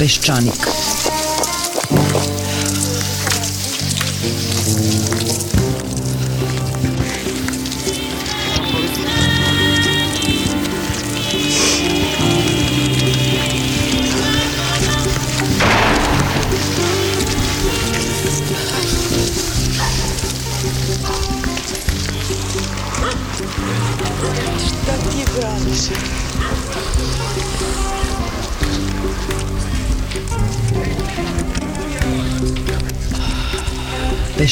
Peščanik.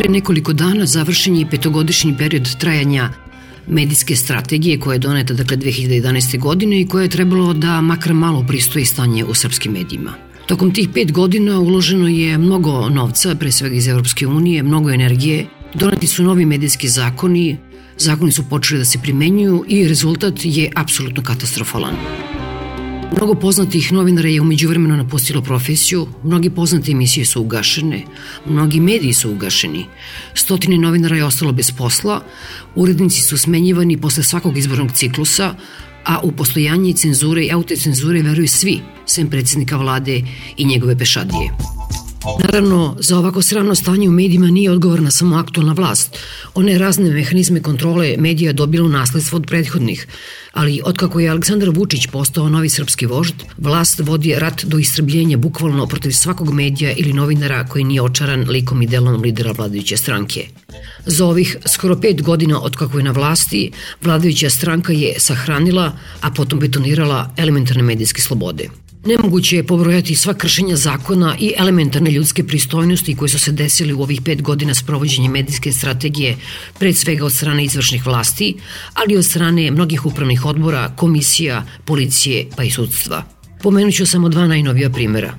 Pre nekoliko dana završen je petogodišnji period trajanja medijske strategije koja je doneta dakle 2011. godine i koja je trebalo da makar malo pristoji stanje u srpskim medijima. Tokom tih pet godina uloženo je mnogo novca, pre svega iz Evropske unije, mnogo energije, doneti su novi medijski zakoni, zakoni su počeli da se primenjuju i rezultat je apsolutno katastrofalan. Mnogo poznatih novinara je umeđu vremena napustilo profesiju, mnogi poznate emisije su ugašene, mnogi mediji su ugašeni, stotine novinara je ostalo bez posla, urednici su smenjivani posle svakog izbornog ciklusa, a u postojanje cenzure i autocenzure veruju svi, sem predsednika vlade i njegove pešadije. Naravno, za ovako sravno stanje u medijima nije odgovorna samo aktualna vlast. One razne mehanizme kontrole medija dobila u nasledstvo od prethodnih. Ali otkako je Aleksandar Vučić postao novi srpski vožd, vlast vodi rat do istrbljenja bukvalno protiv svakog medija ili novinara koji nije očaran likom i delom lidera vladajuće stranke. Za ovih skoro pet godina od kako je na vlasti, vladajuća stranka je sahranila, a potom betonirala elementarne medijske slobode. Nemoguće je pobrojati sva kršenja zakona i elementarne ljudske pristojnosti koje su se desili u ovih pet godina sprovođenja medijske strategije, pred svega od strane izvršnih vlasti, ali i od strane mnogih upravnih odbora, komisija, policije pa i sudstva. Pomenuću samo dva najnovija primera.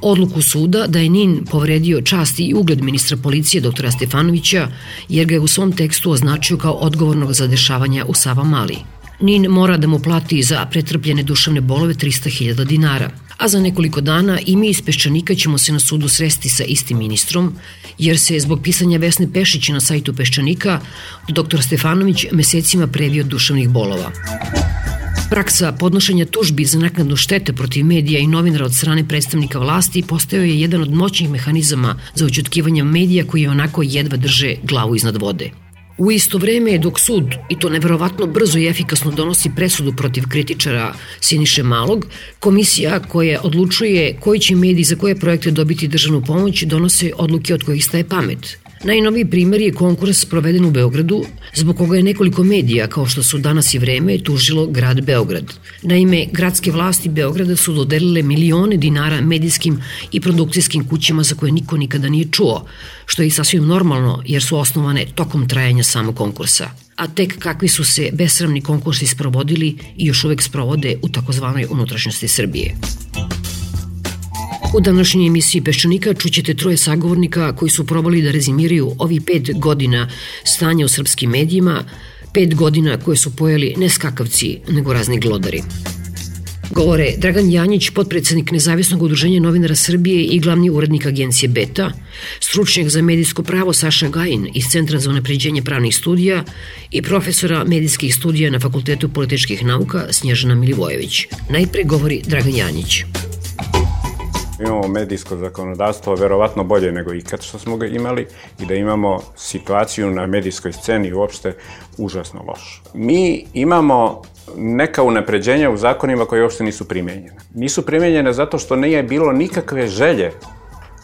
Odluku suda da je NIN povredio čast i ugled ministra policije doktora Stefanovića jer ga je u svom tekstu označio kao odgovornog za dešavanja u Sava Mali – NIN mora da mu plati za pretrpljene duševne bolove 300.000 dinara. A za nekoliko dana i mi iz Peščanika ćemo se na sudu sresti sa istim ministrom, jer se zbog pisanja Vesne Pešić na sajtu Peščanika dr. Stefanović mesecima previ od duševnih bolova. Praksa podnošenja tužbi za naknadnu štete protiv medija i novinara od strane predstavnika vlasti postao je jedan od moćnih mehanizama za učutkivanje medija koji onako jedva drže glavu iznad vode. U isto vreme, dok sud, i to neverovatno brzo i efikasno donosi presudu protiv kritičara Siniše Malog, komisija koja odlučuje koji će mediji za koje projekte dobiti državnu pomoć donose odluke od kojih staje pamet. Najnoviji primer je konkurs proveden u Beogradu, zbog koga je nekoliko medija, kao što su danas i vreme, tužilo grad Beograd. Naime, gradske vlasti Beograda su dodelile milione dinara medijskim i produkcijskim kućama za koje niko nikada nije čuo, što je i sasvim normalno jer su osnovane tokom trajanja samog konkursa a tek kakvi su se besramni konkursi sprovodili i još uvek sprovode u takozvanoj unutrašnjosti Srbije. U današnjoj emisiji Peščanika čućete troje sagovornika koji su probali da rezimiraju ovi pet godina stanja u srpskim medijima, pet godina koje su pojeli ne skakavci, nego razni glodari. Govore Dragan Janjić, potpredsednik Nezavisnog udruženja novinara Srbije i glavni urednik agencije Beta, stručnjak za medijsko pravo Saša Gajin iz Centra za unapređenje pravnih studija i profesora medijskih studija na Fakultetu političkih nauka Snježana Milivojević. Najpre govori Dragan Janjić imamo medijsko zakonodavstvo verovatno bolje nego ikad što smo ga imali i da imamo situaciju na medijskoj sceni uopšte užasno lošu. Mi imamo neka unapređenja u zakonima koje uopšte nisu primenjene. Nisu primenjene zato što nije bilo nikakve želje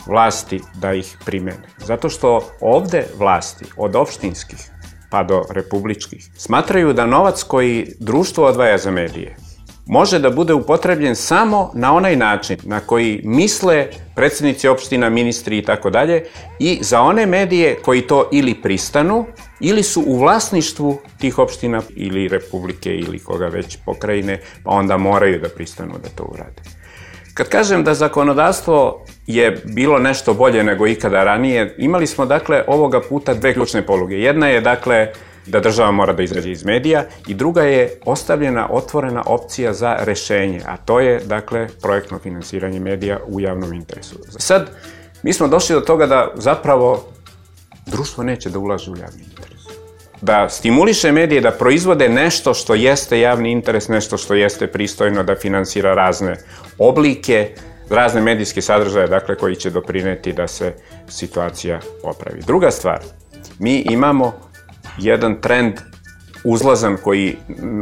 vlasti da ih primene. Zato što ovde vlasti, od opštinskih pa do republičkih, smatraju da novac koji društvo odvaja za medije može da bude upotrebljen samo na onaj način na koji misle predsednici opština, ministri i tako dalje i za one medije koji to ili pristanu ili su u vlasništvu tih opština ili republike ili koga već pokrajine, pa onda moraju da pristanu da to urade. Kad kažem da zakonodavstvo je bilo nešto bolje nego ikada ranije. Imali smo dakle ovoga puta dve ključne poluge. Jedna je dakle da država mora da izađe iz medija i druga je ostavljena otvorena opcija za rešenje, a to je dakle projektno finansiranje medija u javnom interesu. Sad, mi smo došli do toga da zapravo društvo neće da ulaže u javni interes. Da stimuliše medije da proizvode nešto što jeste javni interes, nešto što jeste pristojno da finansira razne oblike, razne medijske sadržaje, dakle, koji će doprineti da se situacija popravi. Druga stvar, mi imamo jedan trend uzlazan koji,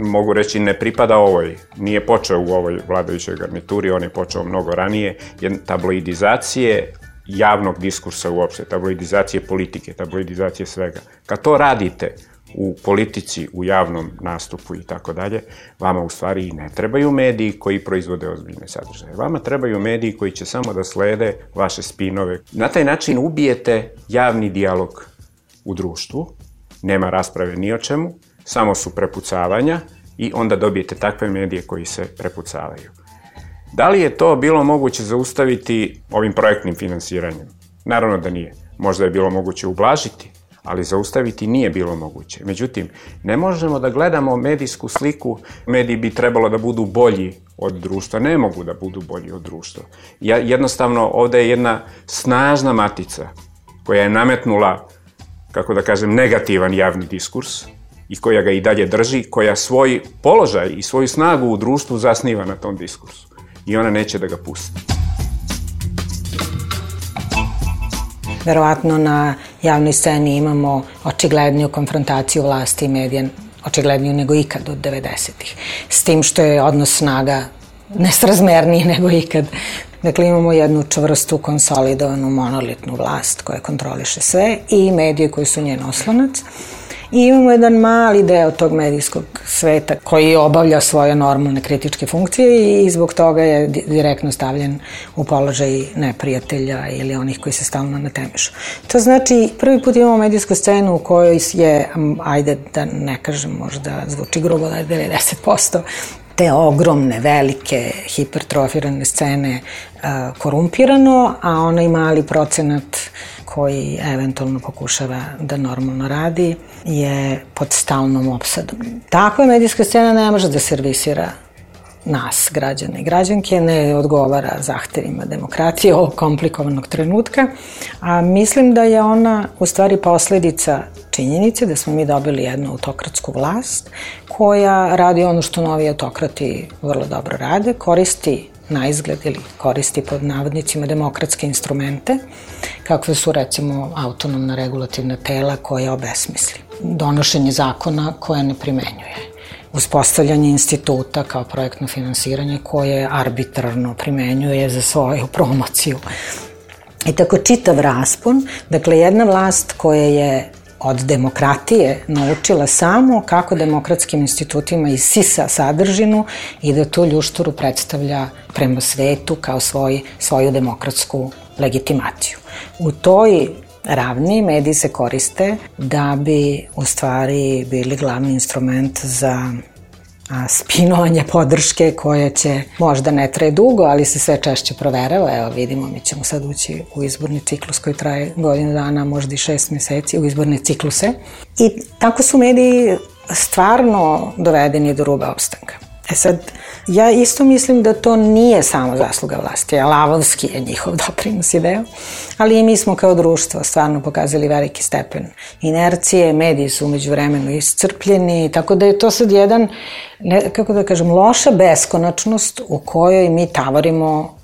mogu reći, ne pripada ovoj, nije počeo u ovoj vladajućoj garnituri, on je počeo mnogo ranije, je tabloidizacije javnog diskursa uopšte, tabloidizacije politike, tabloidizacije svega. Kad to radite u politici, u javnom nastupu i tako dalje, vama u stvari i ne trebaju mediji koji proizvode ozbiljne sadržaje. Vama trebaju mediji koji će samo da slede vaše spinove. Na taj način ubijete javni dijalog u društvu, nema rasprave ni o čemu, samo su prepucavanja i onda dobijete takve medije koji se prepucavaju. Da li je to bilo moguće zaustaviti ovim projektnim finansiranjem? Naravno da nije. Možda je bilo moguće ublažiti, ali zaustaviti nije bilo moguće. Međutim, ne možemo da gledamo medijsku sliku, mediji bi trebalo da budu bolji od društva, ne mogu da budu bolji od društva. Ja, jednostavno, ovde je jedna snažna matica koja je nametnula, kako da kažem, negativan javni diskurs i koja ga i dalje drži, koja svoj položaj i svoju snagu u društvu zasniva na tom diskursu. I ona neće da ga pusti. Verovatno na javnoj sceni imamo očigledniju konfrontaciju vlasti i medija, očigledniju nego ikad od 90-ih. S tim što je odnos snaga nesrazmerniji nego ikad. Dakle, imamo jednu čvrstu, konsolidovanu, monolitnu vlast koja kontroliše sve i medije koji su njen oslonac. I imamo jedan mali deo tog medijskog sveta koji obavlja svoje normalne kritičke funkcije i zbog toga je direktno stavljen u položaj neprijatelja ili onih koji se stalno natemešu. To znači, prvi put imamo medijsku scenu u kojoj je, ajde da ne kažem, možda zvuči grubo da je 90% te ogromne, velike, hipertrofirane scene uh, korumpirano, a onaj mali procenat koji eventualno pokušava da normalno radi je pod stalnom opsadom. Takva medijska scena ne može da servisira nas, građane i građanke, ne odgovara zahtevima demokratije ovog komplikovanog trenutka, a mislim da je ona u stvari posledica činjenice da smo mi dobili jednu autokratsku vlast koja radi ono što novi autokrati vrlo dobro rade, koristi na izgled ili koristi pod navodnicima demokratske instrumente, kakve su recimo autonomna regulativna tela koja obesmisli. Donošenje zakona koja ne primenjuje. Uspostavljanje instituta kao projektno finansiranje koje arbitrarno primenjuje za svoju promociju. I tako čitav raspon, dakle jedna vlast koja je od demokratije naučila samo kako demokratskim institutima isisa sadržinu i da tu ljušturu predstavlja prema svetu kao svoj, svoju demokratsku legitimaciju. U toj ravni mediji se koriste da bi u stvari bili glavni instrument za a, spinovanje podrške koje će možda ne traje dugo, ali se sve češće proverava. Evo vidimo, mi ćemo sad ući u izborni ciklus koji traje godinu dana, možda i šest meseci, u izborne cikluse. I tako su mediji stvarno dovedeni do ruba opstanka. E sad, ja isto mislim da to nije samo zasluga vlasti, a lavovski je njihov doprinos i deo, ali i mi smo kao društvo stvarno pokazali veliki stepen inercije, mediji su umeđu vremenu iscrpljeni, tako da je to sad jedan, ne, kako da kažem, loša beskonačnost u kojoj mi tavorimo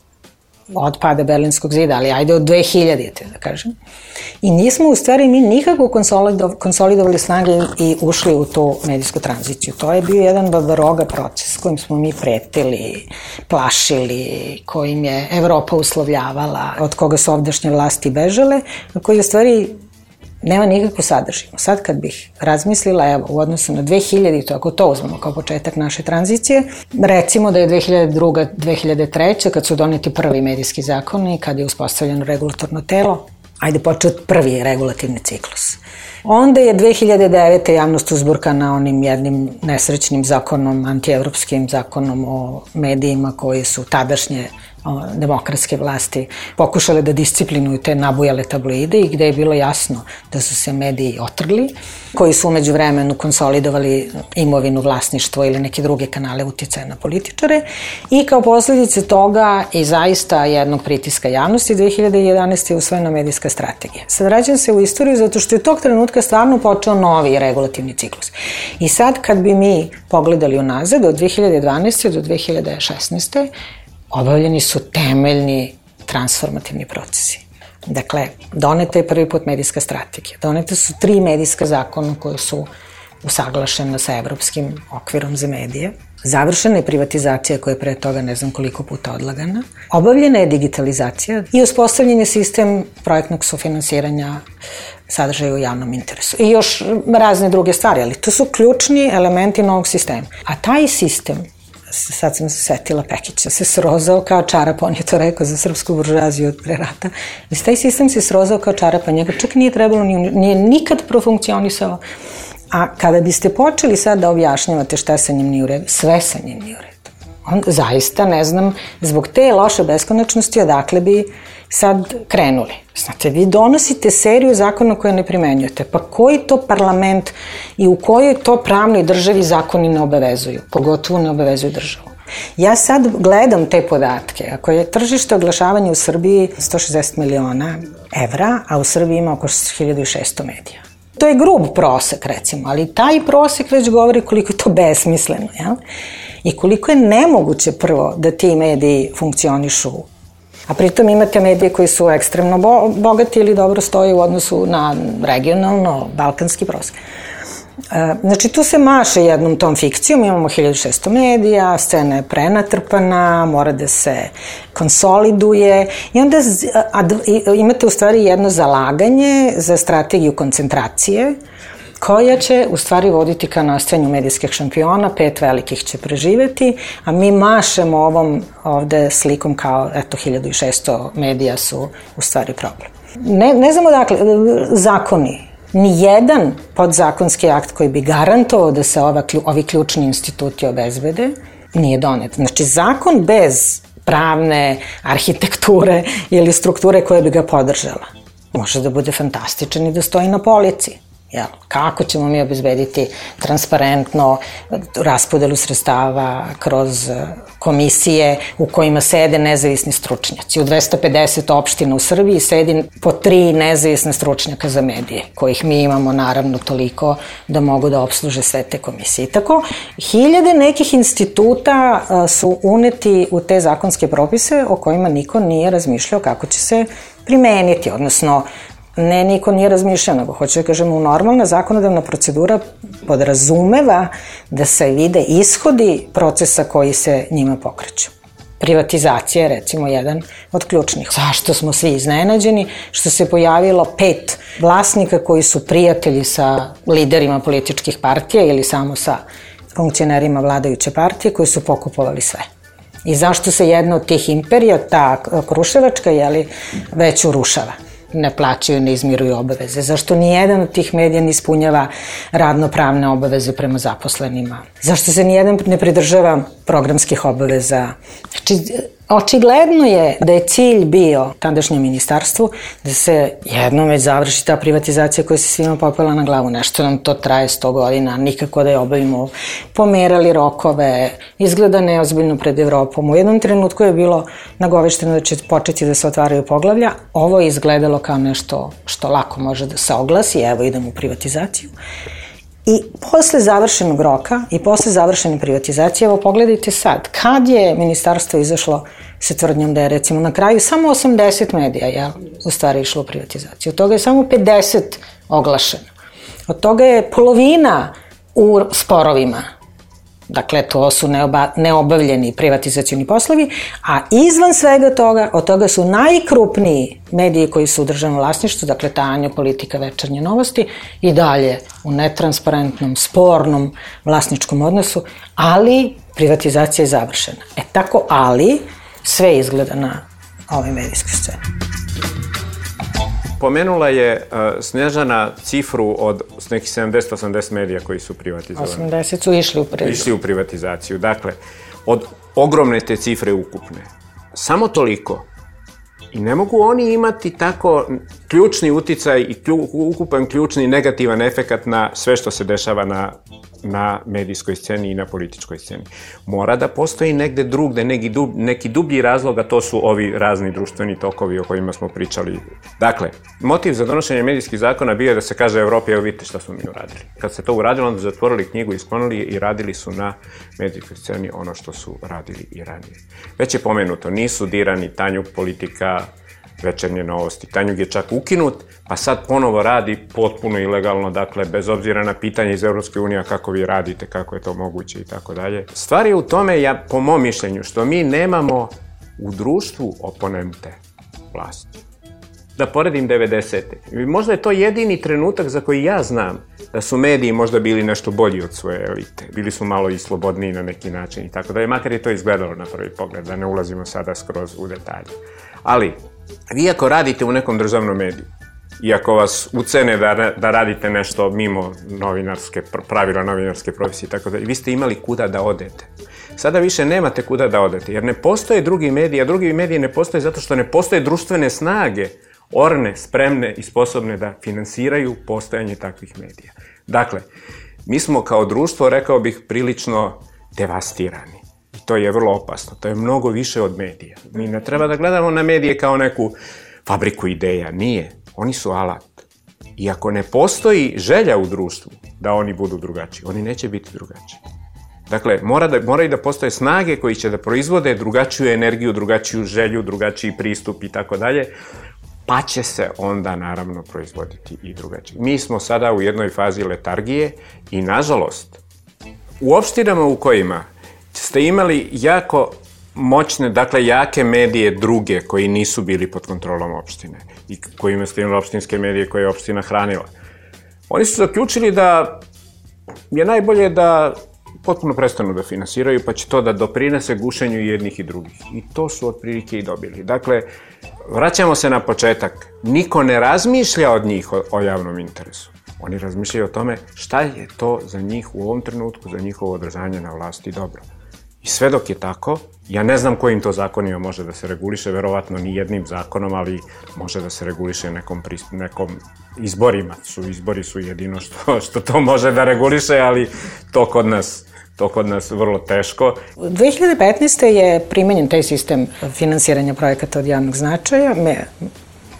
od pada Berlinskog zida, ali ajde od 2000. da kažem. I nismo u stvari mi nikako konsolidovali snage i ušli u tu medijsku tranziciju. To je bio jedan babaroga proces kojim smo mi pretili, plašili, kojim je Evropa uslovljavala, od koga su ovdašnje vlasti bežale, koji je u stvari nema nikakvu sadržinu. Sad kad bih razmislila, evo, u odnosu na 2000, to ako to uzmemo kao početak naše tranzicije, recimo da je 2002. 2003. kad su doneti prvi medijski zakoni, kad je uspostavljeno regulatorno telo, ajde počet prvi regulativni ciklus. Onda je 2009. javnost uzburkana onim jednim nesrećnim zakonom, antievropskim zakonom o medijima koji su tadašnje demokratske vlasti pokušale da disciplinuju te nabujale tabloide i gde je bilo jasno da su se mediji otrgli, koji su umeđu vremenu konsolidovali imovinu, vlasništvo ili neke druge kanale uticaja na političare i kao posledice toga i zaista jednog pritiska javnosti 2011. je usvojena medijska strategija. Sad vraćam se u istoriju zato što je tog trenutka stvarno počeo novi regulativni ciklus. I sad kad bi mi pogledali unazad od 2012. do 2016 obavljeni su temeljni transformativni procesi. Dakle, doneta je prvi put medijska strategija. Donete su tri medijska zakona koje su usaglašena sa evropskim okvirom za medije. Završena je privatizacija koja je pre toga ne znam koliko puta odlagana. Obavljena je digitalizacija i uspostavljen je sistem projektnog sufinansiranja sadržaja u javnom interesu. I još razne druge stvari, ali to su ključni elementi novog sistema. A taj sistem sad sam se setila Pekića, se srozao kao čarap, on je to rekao za srpsku buržaziju od pre rata. I taj sistem se srozao kao čarap, a njega čak nije trebalo, nije, nije nikad profunkcionisao. A kada biste počeli sad da objašnjavate šta sa njim nije u redu, sve sa njim nije u redu. On zaista ne znam, zbog te loše beskonačnosti odakle bi sad krenuli. Znate, vi donosite seriju zakona koje ne primenjujete. Pa koji to parlament i u kojoj to pravnoj državi zakoni ne obavezuju? Pogotovo ne obavezuju državu. Ja sad gledam te podatke. Ako je tržište oglašavanja u Srbiji 160 miliona evra, a u Srbiji ima oko 1600 medija. To je grub prosek, recimo, ali taj prosek već govori koliko je to besmisleno, jel? I koliko je nemoguće prvo da ti mediji funkcionišu A pritom imate medije koji su ekstremno bo bogati ili dobro stoje u odnosu na regionalno, balkanski prosek. E, znači, tu se maše jednom tom fikcijom, imamo 1600 medija, scena je prenatrpana, mora da se konsoliduje i onda imate u stvari jedno zalaganje za strategiju koncentracije, koja će u stvari voditi ka nastajanju medijskih šampiona, pet velikih će preživeti, a mi mašemo ovom ovde slikom kao, eto, 1600 medija su u stvari problem. Ne, ne znamo dakle, zakoni, ni jedan podzakonski akt koji bi garantovao da se ova, ovi ključni instituti obezbede, nije donet. Znači, zakon bez pravne arhitekture ili strukture koja bi ga podržala može da bude fantastičan i da stoji na polici. Jel, kako ćemo mi obezbediti transparentno raspodelu sredstava kroz e, komisije u kojima sede nezavisni stručnjaci. U 250 opština u Srbiji sedi po tri nezavisne stručnjaka za medije, kojih mi imamo naravno toliko da mogu da obsluže sve te komisije. I tako, hiljade nekih instituta e, su uneti u te zakonske propise o kojima niko nije razmišljao kako će se primeniti, odnosno ne, niko nije razmišljao, nego hoće da kažemo, normalna zakonodavna procedura podrazumeva da se vide ishodi procesa koji se njima pokreću. Privatizacija je recimo jedan od ključnih. Zašto smo svi iznenađeni? Što se pojavilo pet vlasnika koji su prijatelji sa liderima političkih partija ili samo sa funkcionerima vladajuće partije koji su pokupovali sve. I zašto se jedna od tih imperija, ta Kruševačka, jeli, već urušava? Ne plaćaju, ne izmiruju obaveze? Zašto nijedan od tih medija ne ispunjava radnopravne obaveze prema zaposlenima? Zašto se nijedan ne pridržava programskih obaveza? Znači, Očigledno je da je cilj bio tadašnjem ministarstvu da se jednom već završi ta privatizacija koja se svima popela na glavu. Nešto nam to traje 100 godina, nikako da je obavimo. Pomerali rokove, izgleda neozbiljno pred Evropom. U jednom trenutku je bilo nagovešteno da će početi da se otvaraju poglavlja. Ovo je izgledalo kao nešto što lako može da se oglasi, evo idemo u privatizaciju. I posle završenog roka i posle završene privatizacije, evo pogledajte sad, kad je ministarstvo izašlo sa tvrdnjom da je recimo na kraju samo 80 medija ja, u stvari išlo u privatizaciju. Od toga je samo 50 oglašeno. Od toga je polovina u sporovima Dakle, to su neoba, neobavljeni privatizacioni poslovi, a izvan svega toga, od toga su najkrupniji mediji koji su u državnom vlasništvu, dakle Tanjo, Politika, Večernje novosti i dalje u netransparentnom, spornom vlasničkom odnosu, ali privatizacija je završena. E tako, ali sve izgleda na ovoj medijskoj sceni. Pomenula je uh, Snežana cifru od nekih 70-80 medija koji su privatizovani. 80 su išli u privatizaciju. Išli u privatizaciju. Dakle, od ogromne te cifre ukupne, samo toliko. I ne mogu oni imati tako ključni uticaj i klju, ukupan ključni negativan efekat na sve što se dešava na, na medijskoj sceni i na političkoj sceni. Mora da postoji negde drugde neki, dub, neki dublji razlog, a to su ovi razni društveni tokovi o kojima smo pričali. Dakle, motiv za donošenje medijskih zakona bio je da se kaže Evropi, evo vidite šta smo mi uradili. Kad se to uradilo, onda zatvorili knjigu, isklonili i radili su na medijskoj sceni ono što su radili i ranije. Već je pomenuto, nisu dirani tanju politika, večernje novosti. Tanjug je čak ukinut, pa sad ponovo radi potpuno ilegalno, dakle, bez obzira na pitanje iz Evropske unije kako vi radite, kako je to moguće i tako dalje. Stvar je u tome, ja, po mom mišljenju, što mi nemamo u društvu oponente vlasti. Da poredim 90. Možda je to jedini trenutak za koji ja znam da su mediji možda bili nešto bolji od svoje elite. Bili su malo i slobodniji na neki način i tako da je, makar je to izgledalo na prvi pogled, da ne ulazimo sada skroz u detalje. Ali, vi ako radite u nekom državnom mediju, i ako vas ucene da, da radite nešto mimo novinarske, pravila novinarske profesije i tako da, vi ste imali kuda da odete. Sada više nemate kuda da odete, jer ne postoje drugi mediji, a drugi mediji ne postoje zato što ne postoje društvene snage, orne, spremne i sposobne da finansiraju postojanje takvih medija. Dakle, mi smo kao društvo, rekao bih, prilično devastirani to je vrlo opasno. To je mnogo više od medija. Mi ne treba da gledamo na medije kao neku fabriku ideja. Nije. Oni su alat. I ako ne postoji želja u društvu da oni budu drugačiji, oni neće biti drugačiji. Dakle, mora da, mora i da postoje snage koji će da proizvode drugačiju energiju, drugačiju želju, drugačiji pristup i tako dalje, pa će se onda naravno proizvoditi i drugačije. Mi smo sada u jednoj fazi letargije i nažalost u opštinama u kojima ste imali jako moćne, dakle jake medije druge koji nisu bili pod kontrolom opštine i kojima ste imali opštinske medije koje je opština hranila. Oni su zaključili da je najbolje da potpuno prestanu da finansiraju, pa će to da doprinese gušenju jednih i drugih. I to su otprilike i dobili. Dakle, vraćamo se na početak. Niko ne razmišlja od njih o, o javnom interesu. Oni razmišljaju o tome šta je to za njih u ovom trenutku, za njihovo održanje na vlasti dobro. I sve dok je tako, ja ne znam kojim to zakonima može da se reguliše, verovatno ni jednim zakonom, ali može da se reguliše nekom, nekom izborima. Su, izbori su jedino što, što to može da reguliše, ali to kod nas to kod nas vrlo teško. 2015. je primenjen taj sistem finansiranja projekata od javnog značaja. Me,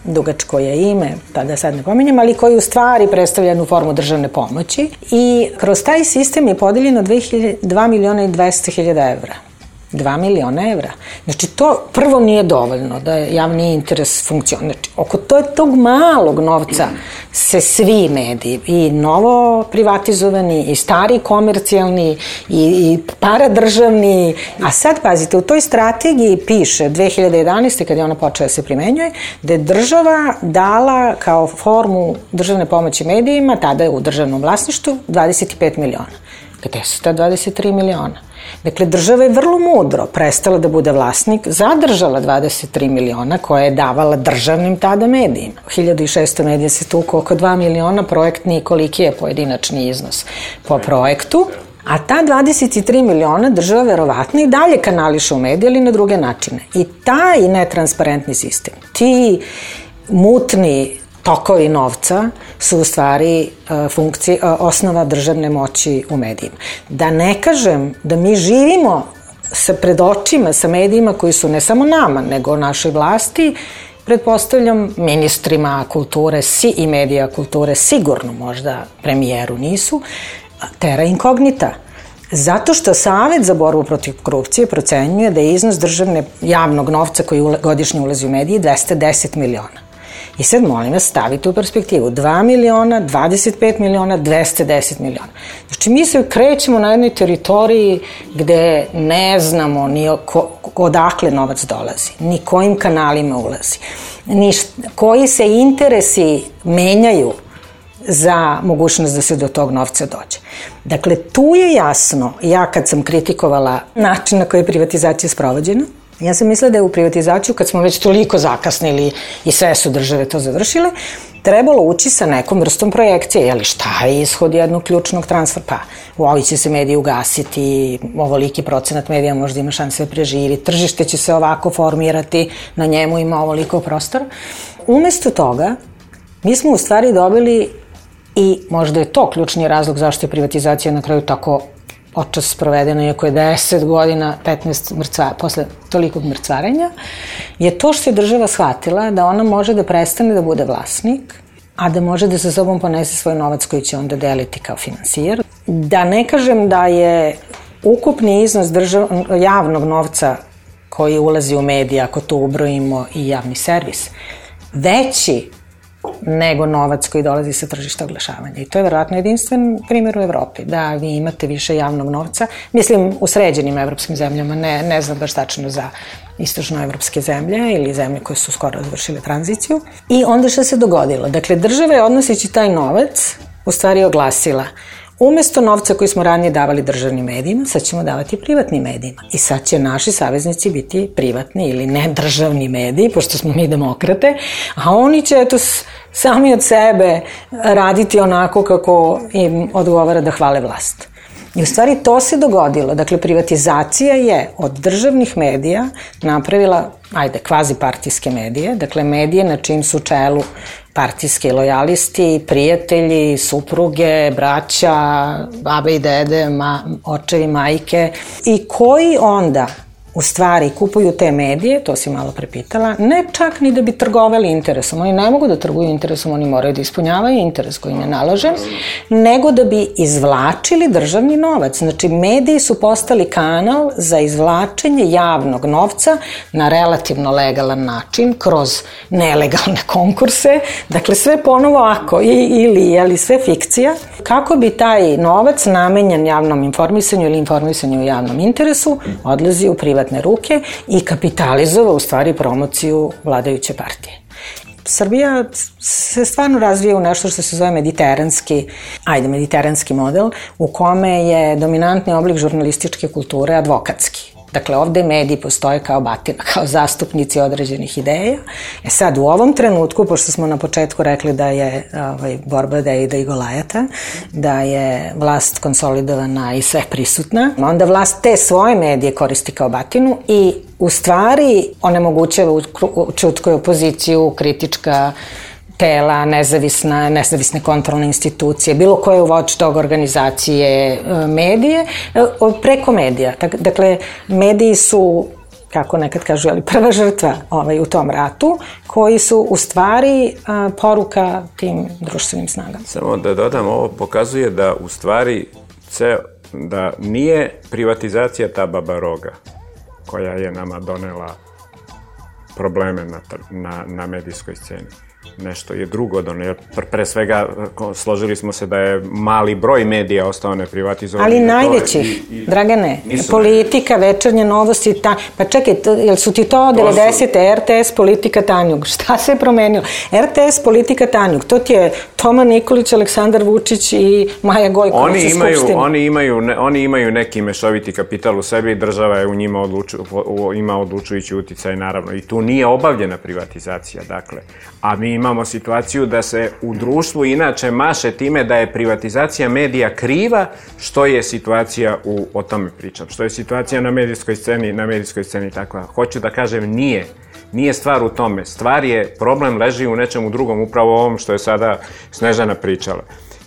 dugačko je ime, pa da sad ne pominjem, ali koji u stvari predstavlja jednu formu državne pomoći i kroz taj sistem je podeljeno 2 miliona i 200 hiljada evra. 2 miliona evra. Znači, to prvo nije dovoljno da javni interes funkcioniše. Znači, oko to, tog malog novca se svi mediji, i novo privatizovani, i stari komercijalni, i, i paradržavni, a sad, pazite, u toj strategiji piše 2011. kad je ona počela da se primenjuje, da je država dala kao formu državne pomoći medijima, tada je u državnom vlasništu, 25 miliona. Gde su ta 23 miliona? Dakle, država je vrlo mudro prestala da bude vlasnik, zadržala 23 miliona koje je davala državnim tada medijima. 1600 medija se tuku oko 2 miliona, projekt nije koliki je pojedinačni iznos po projektu. A ta 23 miliona država verovatno i dalje kanališe u medije, ali na druge načine. I taj netransparentni sistem, ti mutni tokovi novca su u stvari e, funkcije, e, osnova državne moći u medijima. Da ne kažem da mi živimo sa pred očima sa medijima koji su ne samo nama, nego našoj vlasti, pretpostavljam ministrima kulture si i medija kulture sigurno možda premijeru nisu, tera inkognita. Zato što Savet za borbu protiv korupcije procenjuje da je iznos državne javnog novca koji godišnje ulazi u medije 210 miliona. I sad molim vas stavite u perspektivu 2 miliona, 25 miliona, 210 miliona. Znači mi se krećemo na jednoj teritoriji gde ne znamo ni ko, odakle novac dolazi, ni kojim kanalima ulazi, ni koji se interesi menjaju za mogućnost da se do tog novca dođe. Dakle, tu je jasno, ja kad sam kritikovala način na koji je privatizacija sprovođena, Ja sam mislila da je u privatizaciju, kad smo već toliko zakasnili i sve su države to završile, trebalo ući sa nekom vrstom projekcije, jeli šta je ishod jednog ključnog transfera, pa ovi će se mediji ugasiti, ovoliki procenat medija možda ima šanse da preživi, tržište će se ovako formirati, na njemu ima ovoliko prostora. Umesto toga, mi smo u stvari dobili i možda je to ključni razlog zašto je privatizacija na kraju tako očas sprovedena, iako je 10 godina, 15 mrcva, posle tolikog mrcvarenja, je to što je država shvatila da ona može da prestane da bude vlasnik, a da može da sa sobom ponese svoj novac koji će onda deliti kao finansijer. Da ne kažem da je ukupni iznos držav, javnog novca koji ulazi u medije, ako to ubrojimo i javni servis, veći nego novac koji dolazi sa tržišta oglašavanja. I to je verovatno jedinstven primjer u Evropi, da vi imate više javnog novca. Mislim, u sređenim evropskim zemljama, ne, ne znam baš tačno za istočnoevropske zemlje ili zemlje koje su skoro završile tranziciju. I onda što se dogodilo? Dakle, država je odnoseći taj novac u stvari oglasila Umesto novca koji smo ranije davali državnim medijima, sad ćemo davati privatnim medijima. I sad će naši saveznici biti privatni ili ne državni mediji, pošto smo mi demokrate, a oni će eto sami od sebe raditi onako kako im odgovara da hvale vlast. I u stvari to se dogodilo. Dakle, privatizacija je od državnih medija napravila, ajde, kvazi partijske medije, dakle medije na čim su čelu partijski lojalisti, prijatelji, supruge, braća, babe i dede, ma, očevi, majke. I koji onda u stvari kupuju te medije, to si malo prepitala, ne čak ni da bi trgovali interesom. Oni ne mogu da trguju interesom, oni moraju da ispunjavaju interes koji im je naložen, nego da bi izvlačili državni novac. Znači, mediji su postali kanal za izvlačenje javnog novca na relativno legalan način, kroz nelegalne konkurse. Dakle, sve ponovo ako, i, ili, ali sve fikcija. Kako bi taj novac namenjen javnom informisanju ili informisanju u javnom interesu odlazi u privatni privatne ruke i kapitalizovao u stvari promociju vladajuće partije. Srbija se stvarno razvija u nešto što se zove mediteranski, ajde, mediteranski model, u kome je dominantni oblik žurnalističke kulture advokatski. Dakle, ovde mediji postoje kao batina, kao zastupnici određenih ideja. E sad, u ovom trenutku, pošto smo na početku rekli da je ovaj, borba da je i Golajata, da je vlast konsolidovana i sve prisutna, onda vlast te svoje medije koristi kao batinu i u stvari onemogućava čutkoj opoziciju kritička tela, nezavisna, nezavisne kontrolne institucije, bilo koje watchdog organizacije, e, medije, e, preko medija. Dakle, mediji su kako nekad kažu, ali prva žrtva ovaj, u tom ratu, koji su u stvari a, poruka tim društvenim snagama. Samo da dodam, ovo pokazuje da u stvari ceo, da nije privatizacija ta baba roga koja je nama donela probleme na, na, na medijskoj sceni nešto je drugo ono, jer pre svega složili smo se da je mali broj medija ostao neprivatizovan. Ali najvećih, i, i, Dragane, politika, večernje novosti, ta, pa čekaj, to, jel su ti to 90. Su... RTS, politika Tanjug, šta se je promenilo? RTS, politika Tanjug, to ti je Toma Nikolić, Aleksandar Vučić i Maja Gojković oni imaju, oni imaju, ne, oni imaju neki mešoviti kapital u sebi država je u njima odluču, ima odlučujući uticaj, naravno. I tu nije obavljena privatizacija, dakle. A mi imamo situaciju da se u društvu inače maše time da je privatizacija medija kriva, što je situacija u, o tome pričam, što je situacija na medijskoj sceni, na medijskoj sceni takva. Hoću da kažem, nije. Nije stvar u tome. Stvar je, problem leži u nečemu drugom, upravo ovom što je sada Snežana pričala.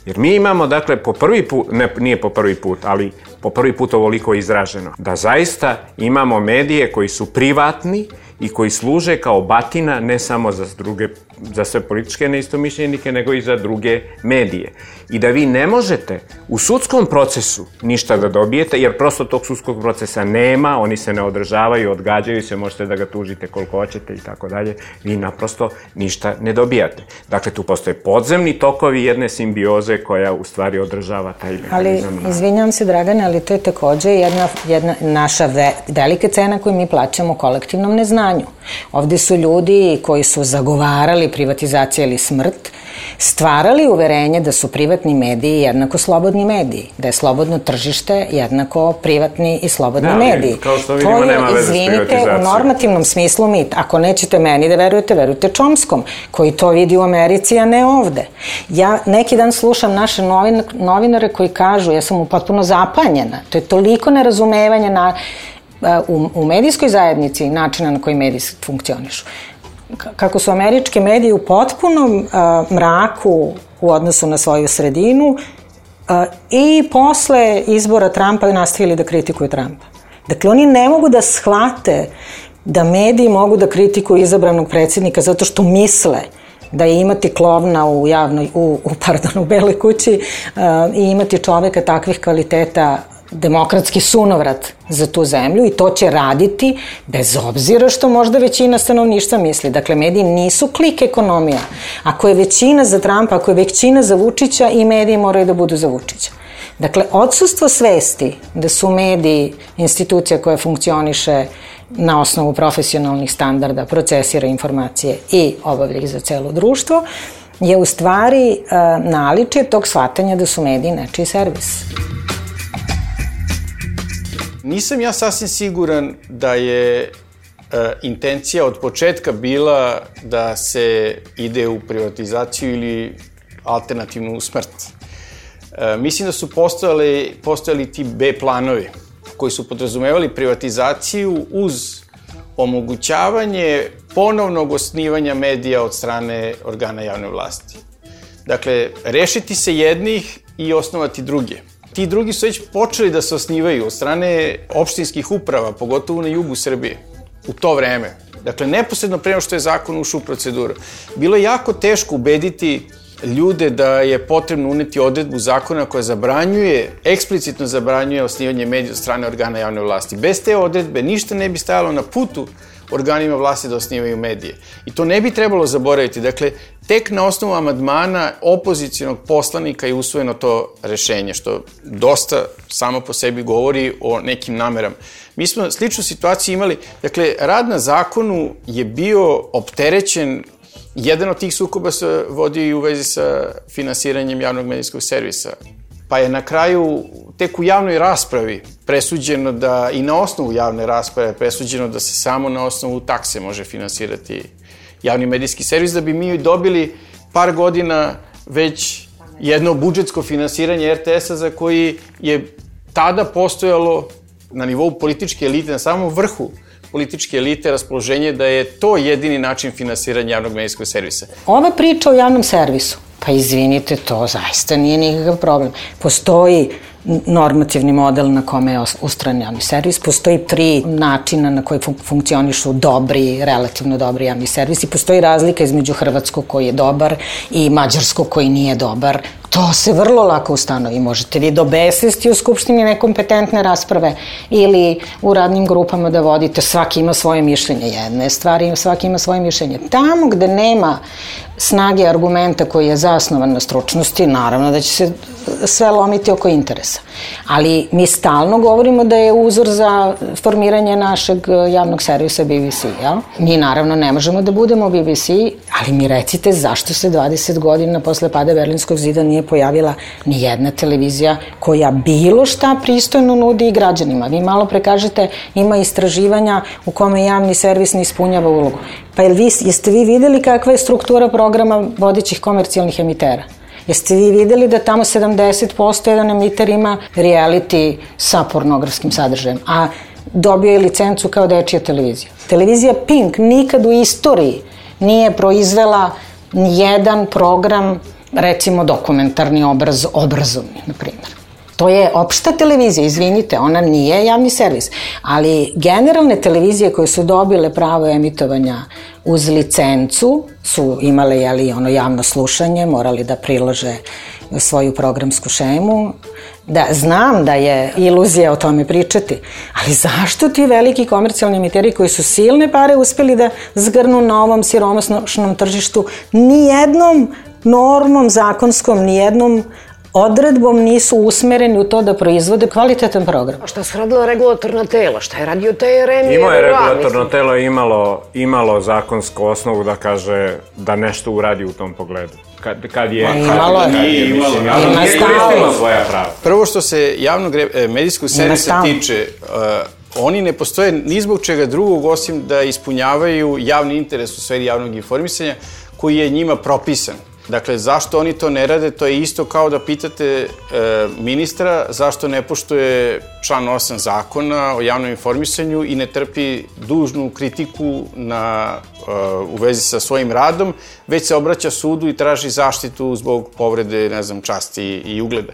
Jer mi imamo, dakle, po prvi put, ne, nije po prvi put, ali po prvi put ovoliko izraženo, da zaista imamo medije koji su privatni, i koji služe kao batina ne samo za druge za sve političke neistomišljenike, nego i za druge medije. I da vi ne možete u sudskom procesu ništa da dobijete, jer prosto tog sudskog procesa nema, oni se ne održavaju, odgađaju se, možete da ga tužite koliko hoćete i tako dalje, vi naprosto ništa ne dobijate. Dakle, tu postoje podzemni tokovi jedne simbioze koja u stvari održava taj mehanizam. Ali, izvinjam se, Dragane, ali to je takođe jedna, jedna naša ve, velika cena koju mi plaćamo kolektivnom neznanju. Ovde su ljudi koji su zagovarali privatizacija ili smrt, stvarali uverenje da su privatni mediji jednako slobodni mediji, da je slobodno tržište jednako privatni i slobodni da, mediji. Kao što vidimo, to je, nema veze izvinite, u normativnom smislu mit. Ako nećete meni da verujete, verujte Čomskom, koji to vidi u Americi, a ne ovde. Ja neki dan slušam naše novin, novinare koji kažu, ja sam mu potpuno zapanjena, to je toliko nerazumevanje na, u, u medijskoj zajednici načina na koji mediji funkcionišu kako su američke medije u potpunom uh, mraku u odnosu na svoju sredinu uh, i posle izbora Trumpa nastavili da kritikuju Trumpa. Dakle, oni ne mogu da shvate da mediji mogu da kritikuju izabranog predsednika zato što misle da je imati klovna u javnoj, u, u pardon, u Beloj kući uh, i imati čoveka takvih kvaliteta demokratski sunovrat za tu zemlju i to će raditi bez obzira što možda većina stanovništva misli. Dakle, mediji nisu klik ekonomija. Ako je većina za Trumpa, ako je većina za Vučića i mediji moraju da budu za Vučića. Dakle, odsustvo svesti da su mediji institucija koja funkcioniše na osnovu profesionalnih standarda, procesira informacije i obavlja ih za celo društvo, je u stvari uh, naličje tog shvatanja da su mediji nečiji servis. Nisam ja sasvim siguran da je e, intencija od početka bila da se ide u privatizaciju ili alternativnu smrt. E, mislim da su postojali, postojali ti B planovi koji su podrazumevali privatizaciju uz omogućavanje ponovnog osnivanja medija od strane organa javne vlasti. Dakle, rešiti se jednih i osnovati druge. Ti drugi su već počeli da se osnivaju od strane opštinskih uprava, pogotovo na jugu Srbije, u to vreme. Dakle, neposredno prema što je zakon ušao u proceduru. Bilo je jako teško ubediti ljude da je potrebno uneti odredbu zakona koja zabranjuje, eksplicitno zabranjuje osnivanje medija od strane organa javne vlasti. Bez te odredbe ništa ne bi stajalo na putu organima vlasti da osnivaju medije. I to ne bi trebalo zaboraviti. Dakle, tek na osnovu amadmana opozicijonog poslanika je usvojeno to rešenje, što dosta samo po sebi govori o nekim namerama. Mi smo sličnu situaciju imali, dakle, rad na zakonu je bio opterećen Jedan od tih sukoba se vodio i u vezi sa finansiranjem javnog medijskog servisa. Pa je na kraju, tek u javnoj raspravi, presuđeno da, i na osnovu javne rasprave, presuđeno da se samo na osnovu takse može finansirati javni medijski servis, da bi mi dobili par godina već jedno budžetsko finansiranje RTS-a za koji je tada postojalo na nivou političke elite, na samom vrhu političke elite raspoloženje da je to jedini način finansiranja javnog medijskog servisa. Ova priča o javnom servisu, pa izvinite, to zaista nije nikakav problem. Postoji normativni model na kome je ustran javni servis. Postoji tri načina na koji fun funkcionišu dobri, relativno dobri javni servis i postoji razlika između Hrvatskog koji je dobar i Mađarskog koji nije dobar. To se vrlo lako ustanovi. Možete vi do besvesti u Skupštini nekompetentne rasprave ili u radnim grupama da vodite. Svaki ima svoje mišljenje. Jedne stvari, svaki ima svoje mišljenje. Tamo gde nema snage argumenta koji je zasnovan na stručnosti, naravno da će se sve lomiti oko interesa. Ali mi stalno govorimo da je uzor za formiranje našeg javnog servisa BBC, jel? Mi naravno ne možemo da budemo BBC, ali mi recite zašto se 20 godina posle pada Berlinskog zida nije pojavila ni jedna televizija koja bilo šta pristojno nudi i građanima. Vi malo prekažete, ima istraživanja u kome javni servis ne ispunjava ulogu. Pa jel vi, jeste vi videli kakva je struktura programa vodećih komercijalnih emitera? Jeste vi videli da tamo 70% jedan emiter ima reality sa pornografskim sadržajem, a dobio je licencu kao dečija televizija. Televizija Pink nikad u istoriji nije proizvela jedan program, recimo dokumentarni obraz, obrazovni, na primjer. To je opšta televizija, izvinite, ona nije javni servis, ali generalne televizije koje su dobile pravo emitovanja uz licencu su imale jeli, ono javno slušanje, morali da prilože svoju programsku šemu. Da, znam da je iluzija o tome pričati, ali zašto ti veliki komercijalni emiteri koji su silne pare uspeli da zgrnu na ovom siromasnošnom tržištu nijednom normom zakonskom, nijednom odredbom nisu usmereni u to da proizvode kvalitetan program. A šta su radila regulatorna tela? Šta je radio TRM? Imao je regulatorno telo imalo, imalo zakonsku osnovu da kaže da nešto uradi u tom pogledu. Kad, kad je... Ma, imalo je. Kad je, mislim, Ima svoja prava. Prvo što se javnog re- e, medijskog servisa tiče, uh, oni ne postoje ni zbog čega drugog osim da ispunjavaju javni interes u sferi javnog informisanja koji je njima propisan. Dakle, zašto oni to ne rade, to je isto kao da pitate e, ministra zašto ne poštuje član 8 zakona o javnom informisanju i ne trpi dužnu kritiku na, e, u vezi sa svojim radom, već se obraća sudu i traži zaštitu zbog povrede, ne znam, časti i ugleda.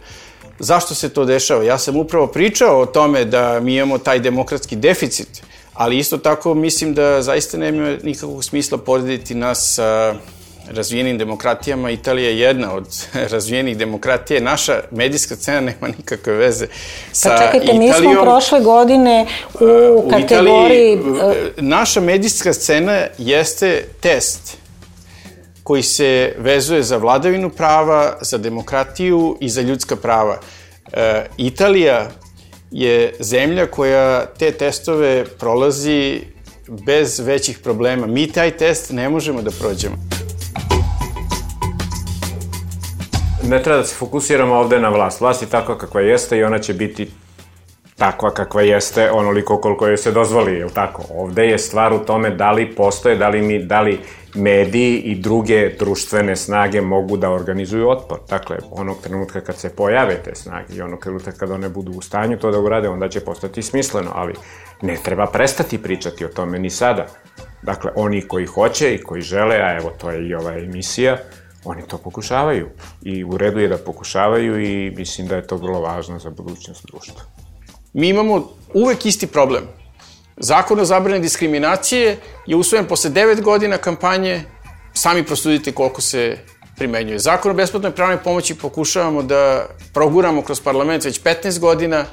Zašto se to dešava? Ja sam upravo pričao o tome da mi imamo taj demokratski deficit, ali isto tako mislim da zaista nema nikakvog smisla porediti nas sa razvijenim demokratijama. Italija je jedna od razvijenih demokratija. Naša medijska scena nema nikakve veze sa Pa čekajte, Italijom. mi smo prošle godine u, U kategoriji... Italiji, e, naša medijska scena jeste test koji se vezuje za vladavinu prava, za demokratiju i za ljudska prava. E, Italija je zemlja koja te testove prolazi bez većih problema. Mi taj test ne možemo da prođemo. Ne treba da se fokusiramo ovde na vlast. Vlast je takva kakva jeste i ona će biti takva kakva jeste onoliko koliko joj se dozvoli, je tako? Ovde je stvar u tome da li postoje, da li, mi, da li mediji i druge društvene snage mogu da organizuju otpor. Dakle, onog trenutka kad se pojave te snage i onog trenutka kad one budu u stanju to da urade, onda će postati smisleno, ali ne treba prestati pričati o tome ni sada. Dakle, oni koji hoće i koji žele, a evo to je i ova emisija, oni to pokušavaju. I u redu je da pokušavaju i mislim da je to vrlo važno za budućnost društva. Mi imamo uvek isti problem. Zakon o zabrani diskriminacije je usvojen posle 9 godina kampanje, sami prosudite koliko se primenjuje. Zakon o besplatnoj pravnoj pomoći pokušavamo da proguramo kroz parlament već 15 godina.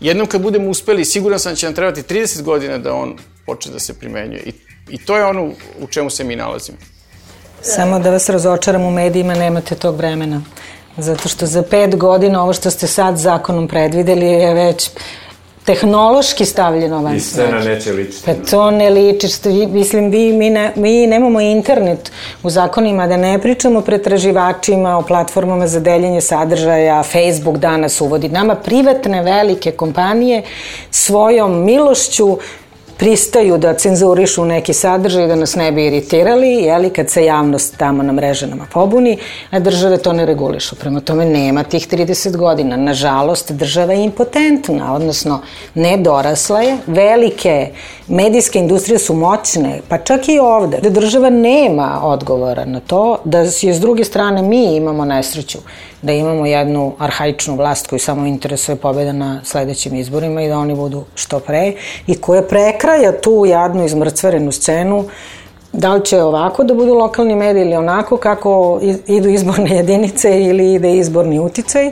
Jednom kad budemo uspeli, siguran sam da će nam trebati 30 godina da on počne da se primenjuje. I, i to je ono u čemu se mi nalazimo. Samo da vas razočaram u medijima, nemate tog vremena. Zato što za pet godina ovo što ste sad zakonom predvideli je već tehnološki stavljeno van I scena neće ličiti. Pa to ne liči, što mislim, vi, mi, ne, mi nemamo internet u zakonima, da ne pričamo o pretraživačima, o platformama za deljenje sadržaja, Facebook danas uvodi. Nama privatne velike kompanije svojom milošću pristaju da cenzurišu neki sadržaj da nas ne bi iritirali, jeli, kad se javnost tamo na mreženama pobuni, a države to ne regulišu. Prema tome nema tih 30 godina. Nažalost, država je impotentna, odnosno nedorasla je. Velike medijske industrije su moćne, pa čak i ovde. Da država nema odgovora na to, da je s druge strane mi imamo nesreću da imamo jednu arhaičnu vlast koju samo interesuje pobjeda na sledećim izborima i da oni budu što pre i koja prekraja tu jadnu izmrcverenu scenu da li će ovako da budu lokalni mediji ili onako kako idu izborne jedinice ili ide izborni uticaj,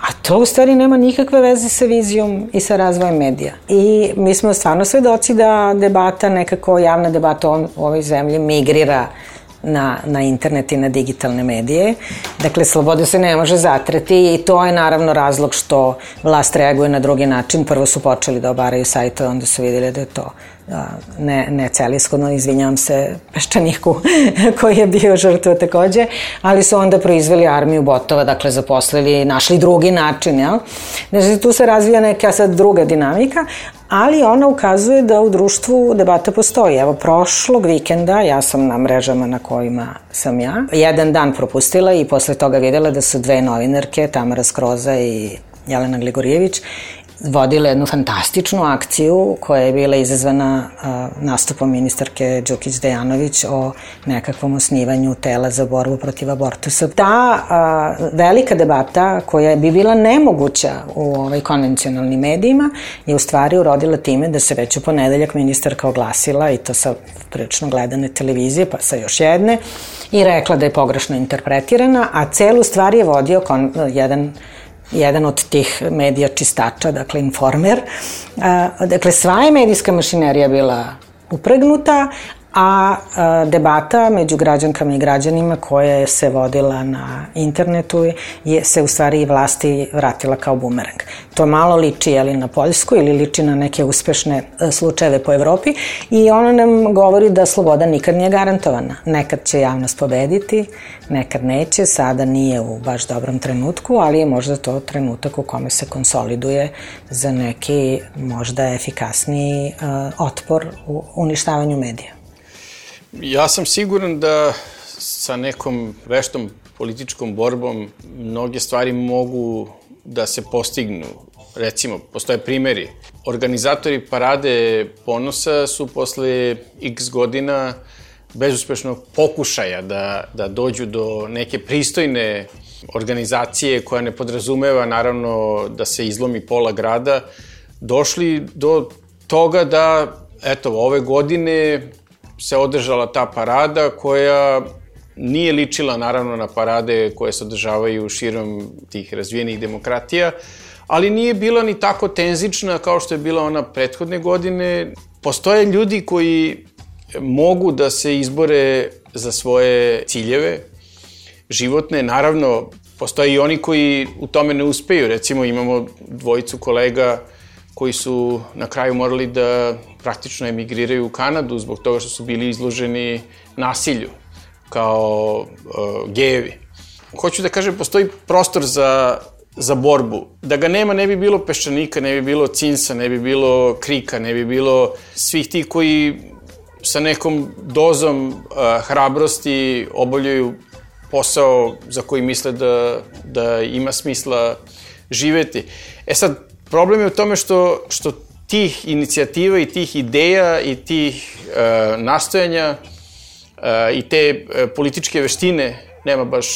a to u stvari nema nikakve veze sa vizijom i sa razvojem medija. I mi smo stvarno svedoci da debata, nekako javna debata u ovoj zemlji migrira na, na internet i na digitalne medije. Dakle, sloboda se ne može zatreti i to je naravno razlog što vlast reaguje na drugi način. Prvo su počeli da obaraju sajtove, onda su videli da je to ne, ne celishodno, izvinjam se Peščaniku koji je bio žrtva takođe, ali su onda proizveli armiju botova, dakle zaposlili, našli drugi način, jel? Znači tu se razvija neka sad druga dinamika, ali ona ukazuje da u društvu debata postoji. Evo, prošlog vikenda ja sam na mrežama na kojima sam ja jedan dan propustila i posle toga videla da su dve novinarke, Tamara Skroza i Jelena Gligorijević, vodile jednu fantastičnu akciju koja je bila izazvana nastupom ministarke Đukić Dejanović o nekakvom osnivanju tela za borbu protiv abortusa. Ta a, velika debata koja bi bila nemoguća u ovaj konvencionalnim medijima je u stvari urodila time da se već u ponedeljak ministarka oglasila i to sa prilično gledane televizije pa sa još jedne i rekla da je pogrešno interpretirana, a celu stvar je vodio kon, jedan jedan od tih medija čistača, dakle Informer. Dakle, sva je medijska mašinerija bila upregnuta, a, a debata među građankama i građanima koja se vodila na internetu je se u stvari i vlasti vratila kao bumerang. To malo liči jeli, na Poljsku ili liči na neke uspešne e, slučajeve po Evropi i ona nam govori da sloboda nikad nije garantovana. Nekad će javnost pobediti, nekad neće, sada nije u baš dobrom trenutku, ali je možda to trenutak u kome se konsoliduje za neki možda efikasniji uh, otpor u uništavanju medija. Ja sam siguran da sa nekom veštom političkom borbom mnoge stvari mogu da se postignu. Recimo, postoje primeri. Organizatori parade ponosa su posle x godina bezuspešnog pokušaja da, da dođu do neke pristojne organizacije koja ne podrazumeva naravno da se izlomi pola grada, došli do toga da eto, ove godine se održala ta parada koja nije ličila naravno na parade koje se održavaju širom tih razvijenih demokratija, ali nije bila ni tako tenzična kao što je bila ona prethodne godine. Postoje ljudi koji mogu da se izbore za svoje ciljeve životne. Naravno, postoje i oni koji u tome ne uspeju. Recimo, imamo dvojicu kolega koji su na kraju morali da praktično emigriraju u Kanadu zbog toga što su bili izloženi nasilju kao uh, gejevi. Hoću da kažem, postoji prostor za, za borbu. Da ga nema, ne bi bilo peščanika, ne bi bilo cinsa, ne bi bilo krika, ne bi bilo svih tih koji sa nekom dozom uh, hrabrosti obavljaju posao za koji misle da, da ima smisla živeti. E sad, problem je u tome što, što tih inicijativa i tih ideja i tih uh, nastojanja uh, i te uh, političke veštine nema baš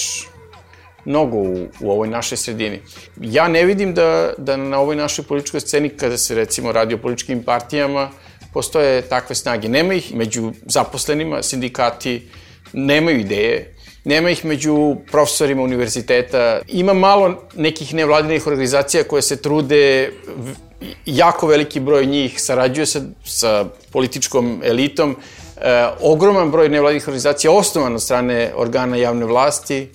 mnogo u, u ovoj našoj sredini. Ja ne vidim da, da na ovoj našoj političkoj sceni, kada se recimo radi o političkim partijama, postoje takve snage. Nema ih među zaposlenima, sindikati nemaju ideje, nema ih među profesorima univerziteta. Ima malo nekih nevladinih organizacija koje se trude, jako veliki broj njih sarađuje sa, sa političkom elitom, e, ogroman broj nevladinih organizacija osnovan od strane organa javne vlasti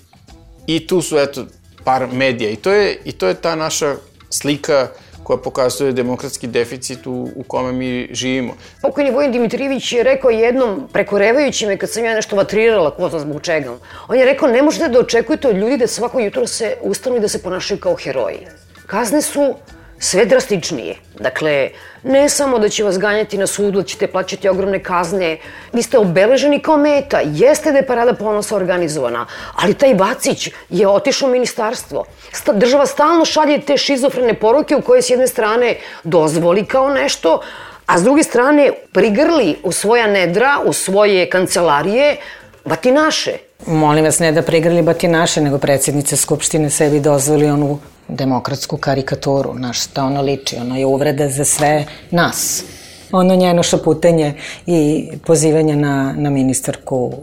i tu su, eto, par medija. I to je, i to je ta naša slika koja pokazuje demokratski deficit u, u kome mi živimo. Pokojni Vojin Dimitrijević je rekao jednom, prekorevajući me kad sam ja nešto vatrirala, ko zna zbog čega. On je rekao, ne možete da očekujete od ljudi da svako jutro se ustanu i da se ponašaju kao heroji. Kazne su sve drastičnije. Dakle, ne samo da će vas ganjati na sudu, da ćete plaćati ogromne kazne, vi ste obeleženi kao meta. Jeste da je parada ponosa organizovana, ali taj Vacić je otišao u ministarstvo. Sta, država stalno šalje te šizofrene poruke u koje s jedne strane dozvoli kao nešto, a s druge strane prigrli u svoja nedra, u svoje kancelarije, batinaše. Molim vas, ne da prigrli batinaše, nego predsjednica Skupštine sebi dozvoli onu demokratsku karikaturu, na šta ono liči, ono je uvreda za sve nas. Ono njeno šaputanje i pozivanje na, na ministarku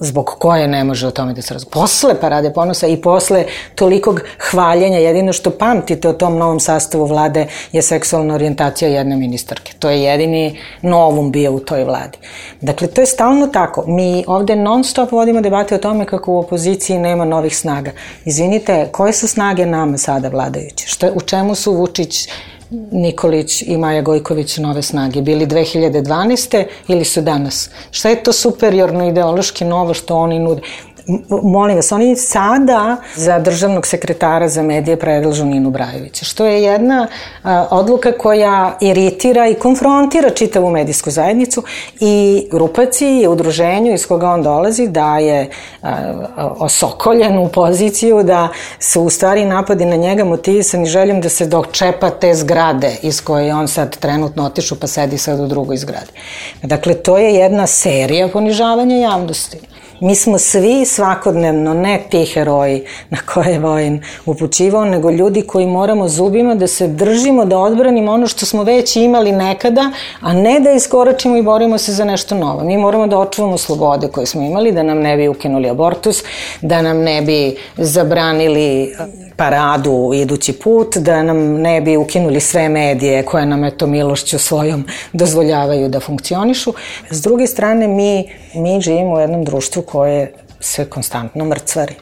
zbog koje ne može o tome da se razgovara. Posle parade ponosa i posle tolikog hvaljenja, jedino što pamtite o tom novom sastavu vlade je seksualna orijentacija jedne ministarke. To je jedini novum bio u toj vladi. Dakle, to je stalno tako. Mi ovde non stop vodimo debate o tome kako u opoziciji nema novih snaga. Izvinite, koje su snage nama sada vladajuće? Što, u čemu su Vučić Nikolić i Maja Gojković nove snage bili 2012. ili su danas? Šta je to superiorno ideološki novo što oni nude? Molim vas, oni sada za državnog sekretara za medije predlažu Ninu Brajovića, što je jedna a, odluka koja iritira i konfrontira čitavu medijsku zajednicu i grupaciji i udruženju iz koga on dolazi da je a, osokoljen u poziciju da su u stvari napadi na njega motivisani željom da se dočepa te zgrade iz koje je on sad trenutno otišu pa sedi sad u drugoj zgradi. Dakle, to je jedna serija ponižavanja javnosti. Mi smo svi svakodnevno, ne ti heroji na koje je Vojin upućivao, nego ljudi koji moramo zubima da se držimo, da odbranimo ono što smo već imali nekada, a ne da iskoračimo i borimo se za nešto novo. Mi moramo da očuvamo slobode koje smo imali, da nam ne bi ukinuli abortus, da nam ne bi zabranili paradu idući put, da nam ne bi ukinuli sve medije koje nam eto milošću svojom dozvoljavaju da funkcionišu. S druge strane, mi, mi živimo u jednom društvu koje se konstantno mrcvari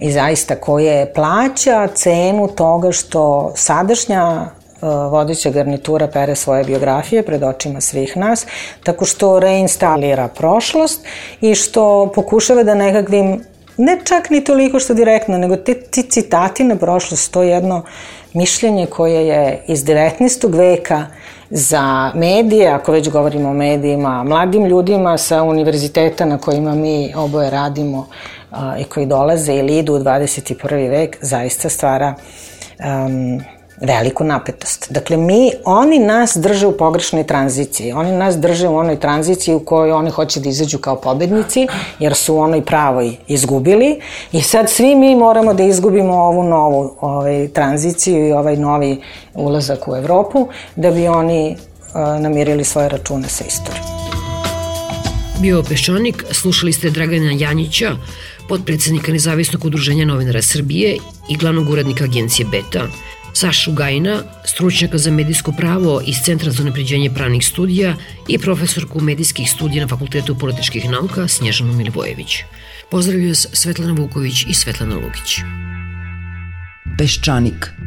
i zaista koje plaća cenu toga što sadašnja e, vodeća garnitura pere svoje biografije pred očima svih nas, tako što reinstalira prošlost i što pokušava da nekakvim ne čak ni toliko što direktno, nego te, ti citati na prošlost, to je jedno mišljenje koje je iz 19. veka za medije, ako već govorimo o medijima, mladim ljudima sa univerziteta na kojima mi oboje radimo a, i koji dolaze ili idu u 21. vek, zaista stvara um, veliku napetost. Dakle, mi, oni nas drže u pogrešnoj tranziciji. Oni nas drže u onoj tranziciji u kojoj oni hoće da izađu kao pobednici, jer su u onoj pravoj izgubili. I sad svi mi moramo da izgubimo ovu novu ovaj, tranziciju i ovaj novi ulazak u Evropu, da bi oni uh, namirili svoje račune sa istorijom. Bio Peščanik, slušali ste Dragana Janjića, podpredsednika Nezavisnog udruženja novinara Srbije i glavnog urednika agencije Beta, Sašu Gajina, stručnjaka za medijsko pravo iz Centra za napređenje pravnih studija i profesorku medijskih studija na Fakultetu političkih nauka Snježanu Milivojević. Pozdravljaju vas Svetlana Vuković i Svetlana Lukić. Peščanik –